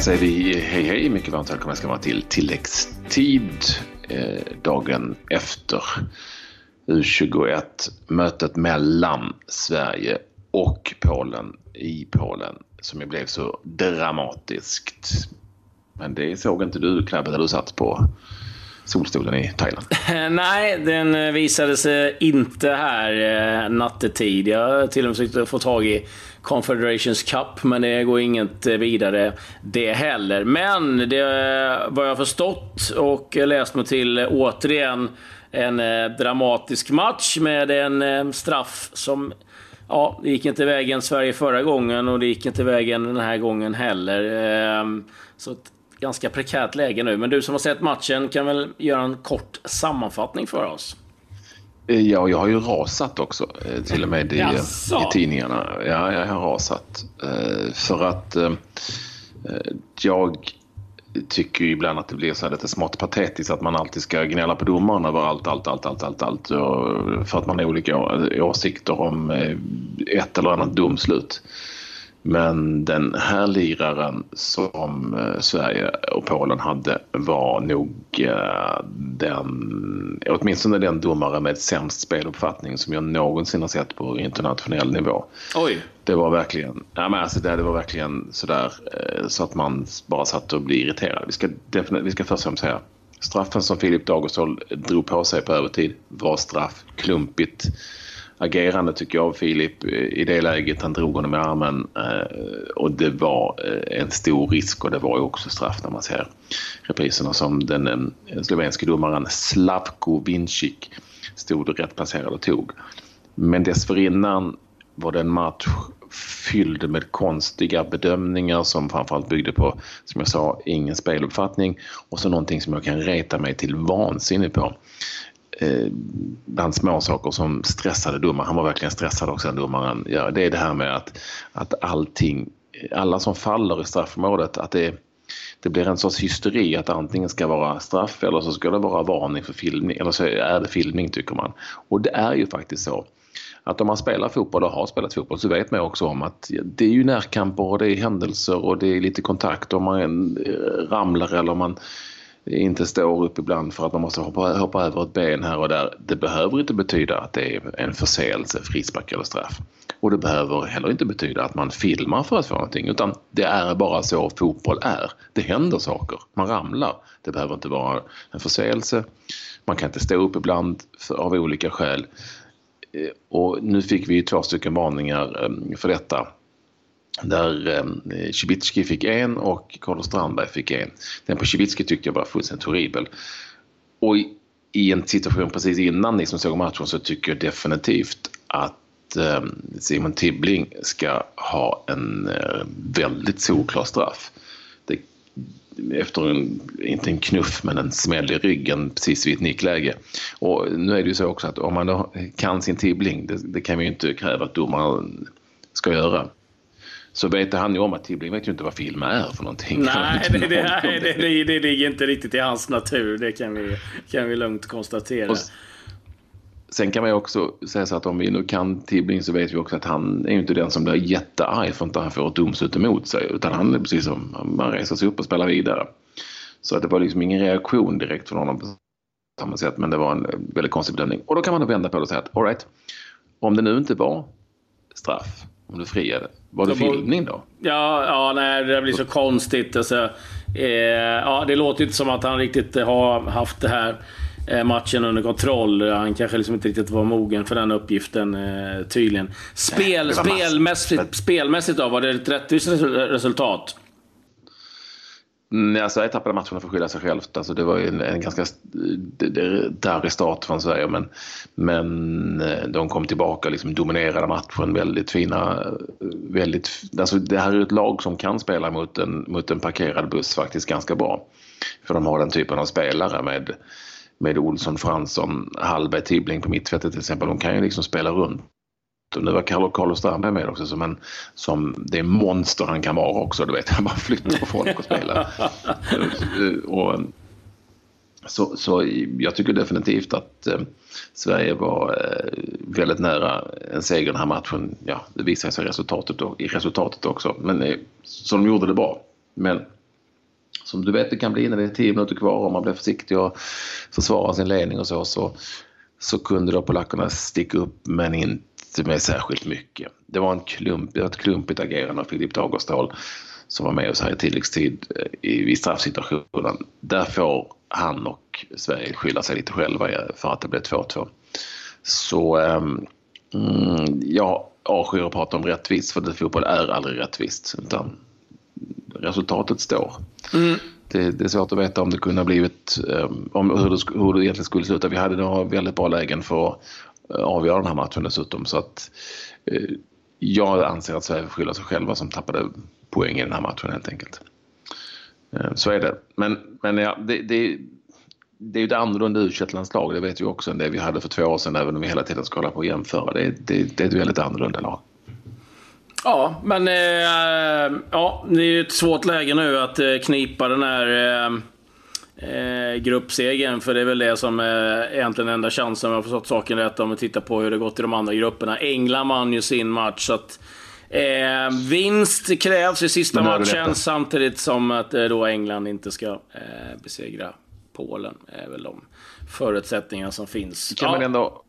säger vi hej hej, mycket varmt välkomna ska vara till tilläggstid eh, dagen efter U21 mötet mellan Sverige och Polen i Polen som ju blev så dramatiskt. Men det såg inte du Clabbe där du satt på solstolen i Thailand? Nej, den eh, visade sig inte här eh, nattetid. Jag har till och med försökt få tag i Confederations Cup, men det går inget eh, vidare det heller. Men det vad jag förstått och läst mig till återigen en dramatisk match med en straff som Ja, det gick inte vägen Sverige förra gången och det gick inte vägen den här gången heller. Ehm, så ganska prekärt läge nu. Men du som har sett matchen kan väl göra en kort sammanfattning för oss? Eh, ja, jag har ju rasat också. Eh, till och med i, i tidningarna. Ja, jag har rasat. Eh, för att jag tycker ibland att det blir så här lite smått patetiskt att man alltid ska gnälla på domaren över allt, allt, allt, allt, allt, allt. För att man har olika åsikter om ett eller annat domslut. Men den här liraren som eh, Sverige och Polen hade var nog eh, den, åtminstone den domare med sämst speluppfattning som jag någonsin har sett på internationell nivå. Oj! Det var verkligen, ja, men alltså det, det var verkligen sådär eh, så att man bara satt och blev irriterad. Vi ska, vi ska först och främst säga straffen som Filip Dagostål drog på sig på övertid var straff, klumpigt agerande tycker jag av Filip i det läget. Han drog honom i armen eh, och det var eh, en stor risk och det var ju också straff när man ser repriserna som den eh, slovenske domaren Slavko Vincic stod rätt placerad och tog. Men dessförinnan var det en match fylld med konstiga bedömningar som framförallt byggde på, som jag sa, ingen speluppfattning och så någonting som jag kan reta mig till vansinne på eh, bland småsaker som stressade domaren. Han var verkligen stressad också, den domaren. Ja, det är det här med att, att allting, alla som faller i straffområdet, att det, det blir en sorts hysteri att antingen ska vara straff eller så ska det vara varning för filmning, eller så är det filmning tycker man. Och det är ju faktiskt så att om man spelar fotboll och har spelat fotboll så vet man också om att det är ju närkamper och det är händelser och det är lite kontakt om man eh, ramlar eller om man inte står upp ibland för att man måste hoppa, hoppa över ett ben här och där. Det behöver inte betyda att det är en förseelse, frispark eller straff. Och det behöver heller inte betyda att man filmar för att få någonting utan det är bara så fotboll är. Det händer saker, man ramlar. Det behöver inte vara en förseelse. Man kan inte stå upp ibland för, av olika skäl. Eh, och nu fick vi två stycken varningar ehm, för detta där eh, Cibicki fick en och Carlos Strandberg fick en. Den på Cibicki tyckte jag var fullständigt horribel. Och i, i en situation precis innan ni som såg matchen så tycker jag definitivt att eh, Simon Tibbling ska ha en eh, väldigt solklar straff. Det, efter en, inte en knuff men en smäll i ryggen precis vid ett nickläge. Och nu är det ju så också att om man då kan sin Tibbling, det, det kan vi ju inte kräva att domaren ska göra så vet han ju om att Tibbling vet ju inte vad film är för någonting. Nej, det, det, det, det, ligger inte riktigt i hans natur. Det kan vi, kan vi lugnt konstatera. Sen kan man ju också säga så att om vi nu kan Tibbling så vet vi också att han är ju inte den som blir jättearg för att han får ett domslut emot sig. Utan han är precis som, man reser sig upp och spelar vidare. Så att det var liksom ingen reaktion direkt från honom på samma sätt. Men det var en väldigt konstig bedömning. Och då kan man då vända på det och säga att alright, om det nu inte var straff om du friade. Var det filmning då? Ja, ja nej, det blir så konstigt. Alltså, eh, ja, det låter inte som att han riktigt har haft det här eh, matchen under kontroll. Han kanske liksom inte riktigt var mogen för den uppgiften eh, tydligen. Spel, spelmässigt, spelmässigt då, var det ett rättvist resultat? Mm, alltså etappen av matcherna får skylla sig självt. Alltså det var ju en, en ganska darrig start från Sverige men, men eh, de kom tillbaka och liksom dominerade matchen. Väldigt fina... Eh, väldigt, alltså det här är ett lag som kan spela mot en, mot en parkerad buss faktiskt ganska bra. För de har den typen av spelare med, med Olsson, Fransson, Hallberg, Tibbling på mittfältet till exempel. De kan ju liksom spela runt och nu var Carlos Strandberg med också som, en, som det monster han kan vara också. Du vet, han bara flyttar på folk och spelar. och, så, så jag tycker definitivt att eh, Sverige var eh, väldigt nära en seger den här matchen. Ja, det visar sig resultatet då, i resultatet också. Men eh, så de gjorde det bra. Men som du vet det kan bli när det är tio minuter kvar och man blir försiktig och försvarar sin ledning och så, så, så kunde då polackerna sticka upp men inte med särskilt mycket. Det var, en klump, ett klumpigt agerande av Filip Dagerstål som var med oss här i tilläggstid eh, i, i straffsituationen. Där får han och Sverige skylla sig lite själva för att det blev 2-2. Så ähm, jag avskyr att prata om rättvist för det fotboll är aldrig rättvist utan resultatet står. Mm. Det, det, är svårt att veta om det kunde ha blivit, um, om hur det, hur det egentligen skulle sluta. Vi hade några väldigt bra lägen för att Eh, avgöra den här matchen dessutom. Så att, eh, jag anser att Sverige får skylla sig själva som tappade poäng i den här matchen helt enkelt. Eh, så är det. Men, men ja, det, det, det är ju ett annorlunda u landslag det vet vi också än det vi hade för två år sedan, även om vi hela tiden ska hålla på och jämföra. Det, det, det är ett väldigt annorlunda lag. Ja, men eh, ja, det är ju ett svårt läge nu att eh, knipa den här eh, eh gruppsegern. För det är väl det som är egentligen enda chansen, om jag har förstått saken rätt, om vi tittar på hur det gått i de andra grupperna. England vann ju sin match, så att eh, vinst krävs i sista matchen, samtidigt som att eh, då England inte ska eh, besegra Polen. är väl de förutsättningar som finns. Kan ja. man ändå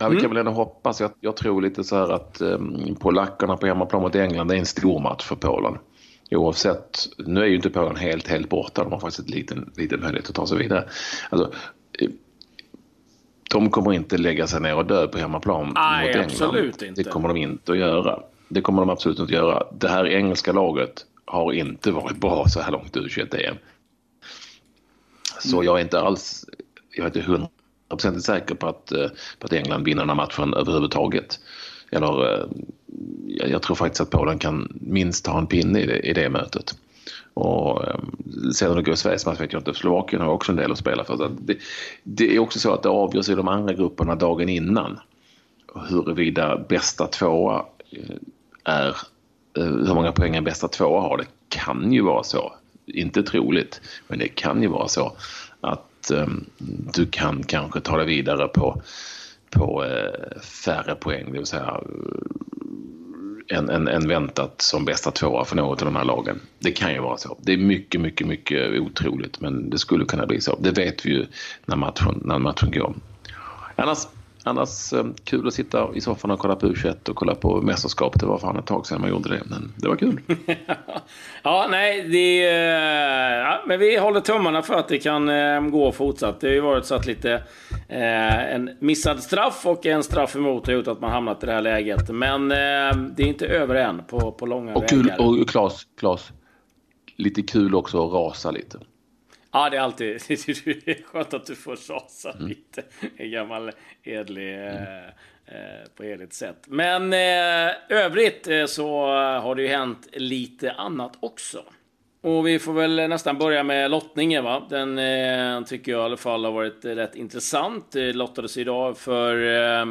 Ja, vi kan mm. väl ändå hoppas. Jag, jag tror lite så här att um, polackerna på hemmaplan mot England är en stor match för Polen. Oavsett, nu är ju inte Polen helt, helt borta. De har faktiskt en liten, liten möjlighet att ta sig vidare. Alltså, eh, de kommer inte lägga sig ner och dö på hemmaplan Nej, mot England. Absolut inte. Det kommer de inte att göra. Det kommer de absolut inte att göra. Det här engelska laget har inte varit bra så här långt i U21-EM. Så mm. jag är inte alls, jag är inte hundra hundraprocentigt säker på att, eh, på att England vinner den här matchen överhuvudtaget. Eller eh, jag tror faktiskt att Polen kan minst ha en pinne i det, i det mötet. Och ehm, sen om det går i Sveriges match vet jag inte. Slovakien har också en del att spela för. Det, det är också så att det avgörs i de andra grupperna dagen innan. Huruvida bästa tvåa eh, är, eh, hur många poäng en bästa tvåa har. Det kan ju vara så. Inte troligt, men det kan ju vara så att um, du kan kanske ta dig vidare på, på eh, färre poäng, det vill säga än, än, än väntat som bästa tvåa för något av de här lagen. Det kan ju vara så. Det är mycket, mycket, mycket otroligt, men det skulle kunna bli så. Det vet vi ju när matchen, när matchen går. Annars Annars eh, kul att sitta i soffan och kolla på u och kolla på mästerskap. Det var fan ett tag sedan man gjorde det, men det var kul. ja, nej, det, eh, ja, men vi håller tummarna för att det kan eh, gå fortsatt. Det har ju varit så att lite eh, en missad straff och en straff emot har gjort att man hamnat i det här läget. Men eh, det är inte över än på, på långa och vägar. Kul, och Claes, Claes, lite kul också att rasa lite. Ja, det är alltid det är skönt att du får rasa mm. lite. En gammal edlig, mm. eh, på heligt sätt. Men eh, övrigt eh, så har det ju hänt lite annat också. Och vi får väl nästan börja med lottningen va. Den eh, tycker jag i alla fall har varit rätt intressant. Det lottades idag för eh,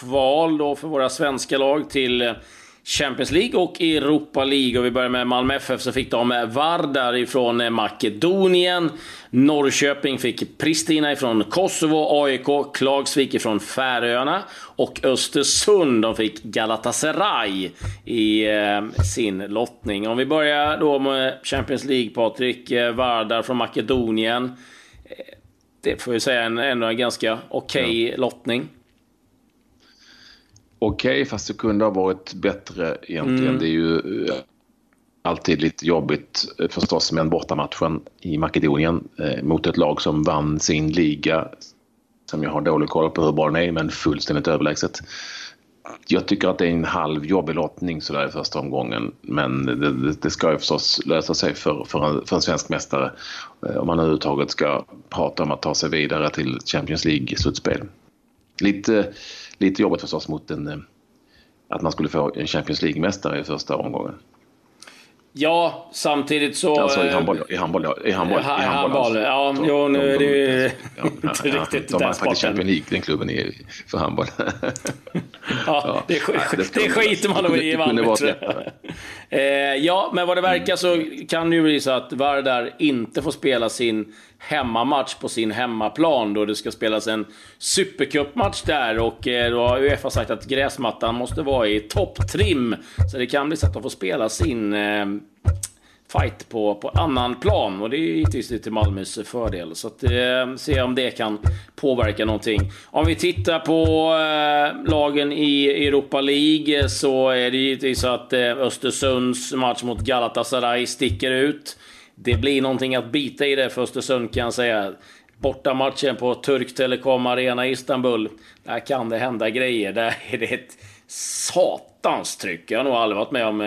kval då för våra svenska lag till Champions League och Europa League. Och vi börjar med Malmö FF så fick de Vardar ifrån Makedonien. Norrköping fick Pristina ifrån Kosovo. AIK Klagsvik ifrån Färöarna. Och Östersund de fick Galatasaray i eh, sin lottning. Om vi börjar då med Champions League, Patrik. Eh, Vardar från Makedonien. Eh, det får vi säga en, ändå en ganska okej okay ja. lottning okej, okay, fast det kunde ha varit bättre egentligen. Mm. Det är ju eh, alltid lite jobbigt eh, förstås med en bortamatchen i Makedonien eh, mot ett lag som vann sin liga. Som jag har dålig koll på hur bra den är, men fullständigt överlägset. Jag tycker att det är en halv jobbig lottning sådär i första omgången. Men det, det ska ju förstås lösa sig för, för, en, för en svensk mästare. Om man överhuvudtaget ska prata om att ta sig vidare till Champions League-slutspel. Lite lite jobbigt förstås mot en, eh, att man skulle få en Champions League-mästare i första omgången. Ja, samtidigt så... Alltså i handboll, i handboll, i handboll. I handboll, handboll ja, de, jo, nu är det ju inte ja, riktigt De har faktiskt Champions League, den klubben, i, för handboll. ja, det, det, det skiter man nog i i Malmö. Eh, ja, men vad det verkar så kan det ju bli så att Vardar inte får spela sin hemmamatch på sin hemmaplan då det ska spelas en supercupmatch där och eh, då har Uefa sagt att gräsmattan måste vara i topptrim. Så det kan bli så att de får spela sin eh, fight på, på annan plan. Och det är givetvis lite Malmös fördel. Så att eh, se om det kan påverka någonting. Om vi tittar på eh, lagen i Europa League så är det givetvis så att eh, Östersunds match mot Galatasaray sticker ut. Det blir någonting att bita i det för Östersund kan jag säga. Bortamatchen på Turk Telekom Arena i Istanbul. Där kan det hända grejer. Där är det ett satans tryck. Jag har nog aldrig varit med om eh,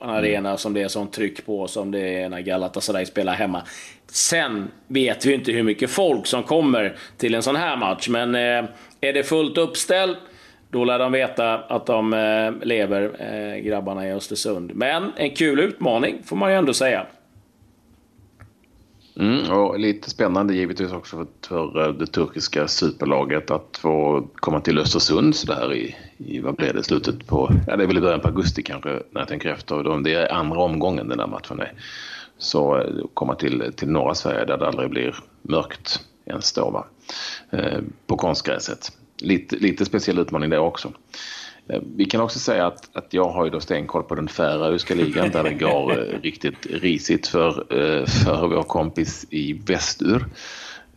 en arena som det är sånt tryck på som det är när Galatasaray spelar hemma. Sen vet vi inte hur mycket folk som kommer till en sån här match, men eh, är det fullt uppställt då lär de veta att de eh, lever, eh, grabbarna i Östersund. Men en kul utmaning får man ju ändå säga. Mm, och lite spännande givetvis också för, för, eh, det turkiska superlaget att få komma till Östersund så där i, i vad blir det, slutet på, ja det är väl i början på augusti kanske när jag tänker efter. Det är andra omgången den där matchen är. Så eh, komma till, till norra Sverige där det aldrig blir mörkt ens då va. Eh, på konstgräset. Lite, lite speciell utmaning det också. Eh, vi kan också säga att, att jag har ju då stenkoll på den färöiska ligan där det går eh, riktigt risigt för, eh, för vår kompis i västur.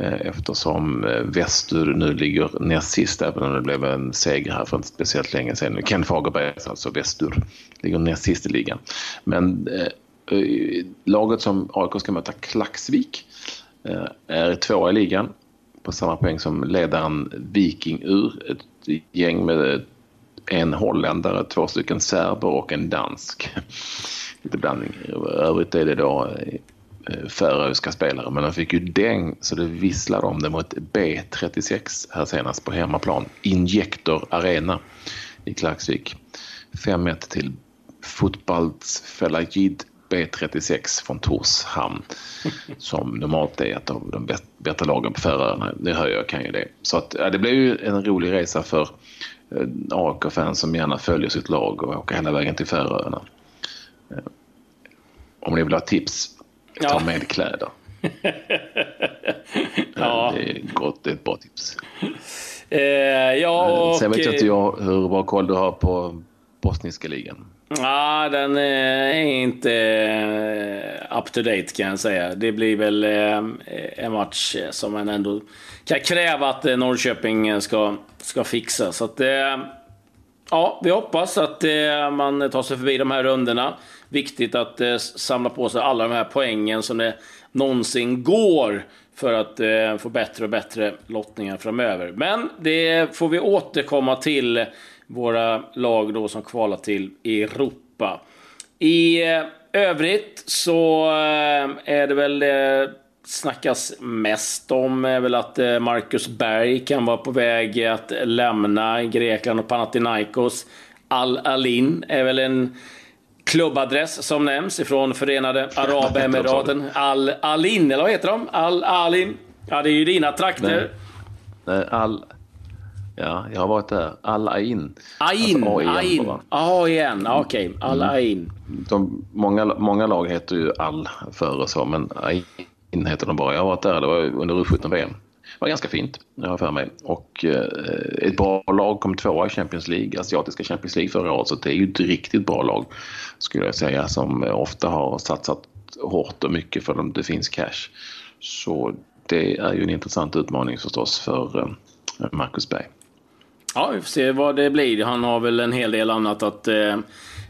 Eftersom Västur nu ligger näst sist, även om det blev en seger här för inte speciellt länge sedan. Ken Fagerberg, alltså, alltså Västur, ligger näst sist i ligan. Men eh, laget som AIK ska möta, Klaxvik, eh, är tvåa i ligan på samma poäng som ledaren Viking ur. Ett gäng med en holländare, två stycken serber och en dansk. Lite blandning. Övrigt är det då eh, färöiska spelare, men de fick ju däng så det visslade om det mot B36 här senast på hemmaplan. Injektor Arena i Klagsvik. 5-1 till Fotbollsfelagid B36 från Torshamn som normalt är ett av de bättre lagen på Färöarna. Det hör jag kan ju det. Så att, ja, det blev ju en rolig resa för AIK-fans som gärna följer sitt lag och åker hela vägen till Färöarna. Eh, om ni vill ha tips, ta ja. med kläder. ja. Det är gott, det är ett bra tips. Eh, ja, och... Sen vet jag inte jag hur bra koll du har på bosniska ligan. Ja, den eh, är inte eh, up to date kan jag säga. Det blir väl eh, en match som man ändå kan kräva att Norrköping ska ska fixa. Så att, ja, vi hoppas att man tar sig förbi de här rundorna. Viktigt att samla på sig alla de här poängen som det någonsin går för att eh, få bättre och bättre lottningar framöver. Men det får vi återkomma till våra lag då som kvalar till Europa. I eh, övrigt så eh, är det väl snackas mest om är väl att eh, Marcus Berg kan vara på väg att lämna Grekland och Panathinaikos. Al-Alin är väl en klubbadress som nämns ifrån Förenade Arabemiraten. Al-Alin, eller vad heter de? Al-Alin. Ja, det är ju dina trakter. Nej, Al... Ja, jag har varit där. Al-Ain. Ain. Alltså Ain. A-I-N. Okej. Okay. Al-Ain. Mm. många, många lag heter ju Al före så, men Ain in heter de bara. Jag har varit där, det var under U17-VM. Det var ganska fint, jag har för mig. Och eh, ett bra lag kom tvåa i Champions League, asiatiska Champions League förra året. Så det är ju ett riktigt bra lag, skulle jag säga, som ofta har satsat hårt och mycket för att det finns cash. Så det är ju en intressant utmaning förstås för eh, Marcus Berg. Ja, vi får se vad det blir. Han har väl en hel del annat att eh,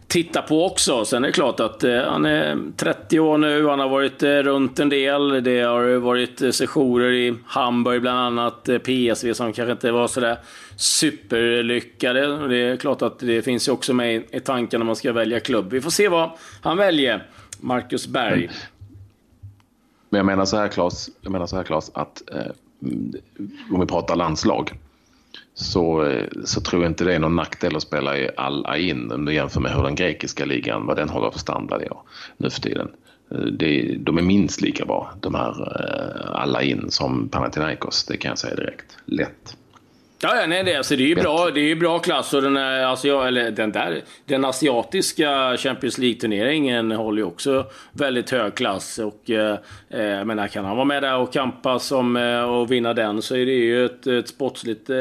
titta på också. Sen är det klart att eh, han är 30 år nu, han har varit eh, runt en del. Det har varit eh, sessioner i Hamburg bland annat, eh, PSV som kanske inte var sådär superlyckade. Det är klart att det finns ju också med i tanken när man ska välja klubb. Vi får se vad han väljer, Marcus Berg. Men jag menar så här Claes, jag menar så här Claes att eh, om vi pratar landslag så, eh, så tror jag inte det är någon nackdel att spela i Al-Ain om du jämför med hur den grekiska ligan, vad den håller för standard idag, nu för tiden. Eh, det, de är minst lika bra, de här eh, Al-Ain, som Panathinaikos. Det kan jag säga direkt. Lätt. Ja, ja nej, det, alltså, det är ju bra, det är bra klass och den, är, alltså, jag, eller, den, där, den asiatiska Champions League-turneringen håller ju också väldigt hög klass. Och, eh, eh men kan han vara med där och kampa som, eh, och vinna den så är det ju ett, ett sportsligt eh,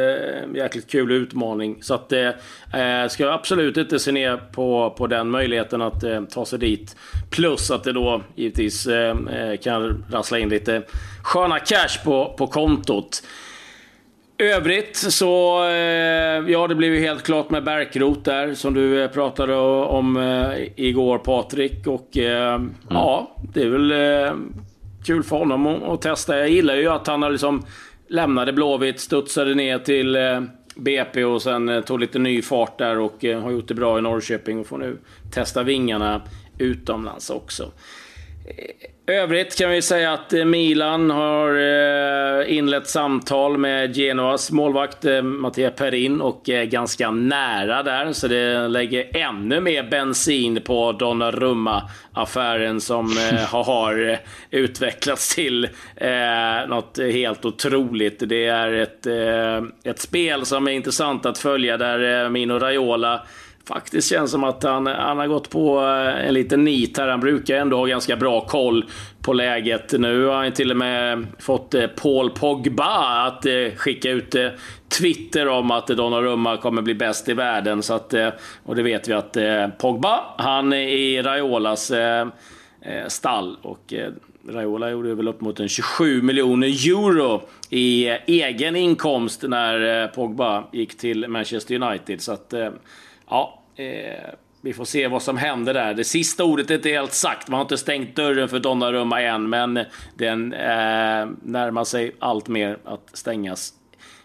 jäkligt kul utmaning. Så att, eh, eh ska jag absolut inte se ner på, på den möjligheten att eh, ta sig dit. Plus att det då givetvis eh, kan rassla in lite sköna cash på, på kontot. Övrigt så, eh, ja det blev ju helt klart med Bärkrot där som du eh, pratade om eh, igår Patrik. Och mm. ja, det är väl kul för honom att testa. Jag gillar ju att han liksom lämnade Blåvitt, studsade ner till BP och sen tog lite ny fart där och har gjort det bra i Norrköping och får nu testa vingarna utomlands också. Övrigt kan vi säga att eh, Milan har eh, inlett samtal med Genoas målvakt eh, Mattia Perin och är ganska nära där. Så det lägger ännu mer bensin på Donnarumma-affären som har utvecklats till något helt otroligt. Det är ett, ett spel som är intressant att följa där Mino Raiola faktiskt känns som att han, han har gått på eh, en liten nit här. Han brukar ändå ha ganska bra koll på läget. Nu har han till och med fått eh, Paul Pogba att eh, skicka ut Twitter om att Donnarumma kommer bli bäst i världen. Så att, och det vet vi att Pogba, han är i Raiolas stall. Och Raiola gjorde väl upp mot en 27 miljoner euro i egen inkomst när Pogba gick till Manchester United. Så att, ja, Eh, vi får se vad som händer där. Det sista ordet är inte helt sagt. Man har inte stängt dörren för Donnarumma än, men den eh, närmar sig allt mer att stängas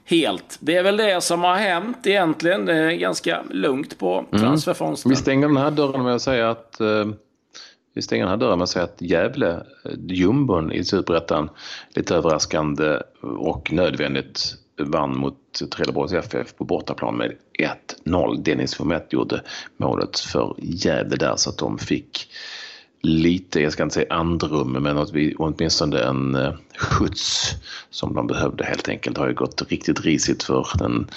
helt. Det är väl det som har hänt egentligen. Det är ganska lugnt på mm. transferfönstret. Vi stänger den här dörren med att säga att eh, vi stänger den här dörren med att säga att Gävle, eh, jumbon i Superettan, lite överraskande och nödvändigt vann mot Trelleborgs FF på bortaplan med 1-0. Dennis Fomet gjorde målet för Gävle där så att de fick lite, jag ska inte säga andrum, men åtminstone en eh, skjuts som de behövde helt enkelt. Det har ju gått riktigt risigt för den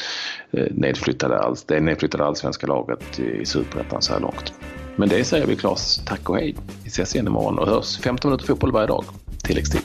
eh, nedflyttade, det nedflyttade allsvenska laget i Superettan så här långt. Men det säger vi Claes, tack och hej. Vi ses igen imorgon och hörs 15 minuter fotboll varje dag. Tilläggstid.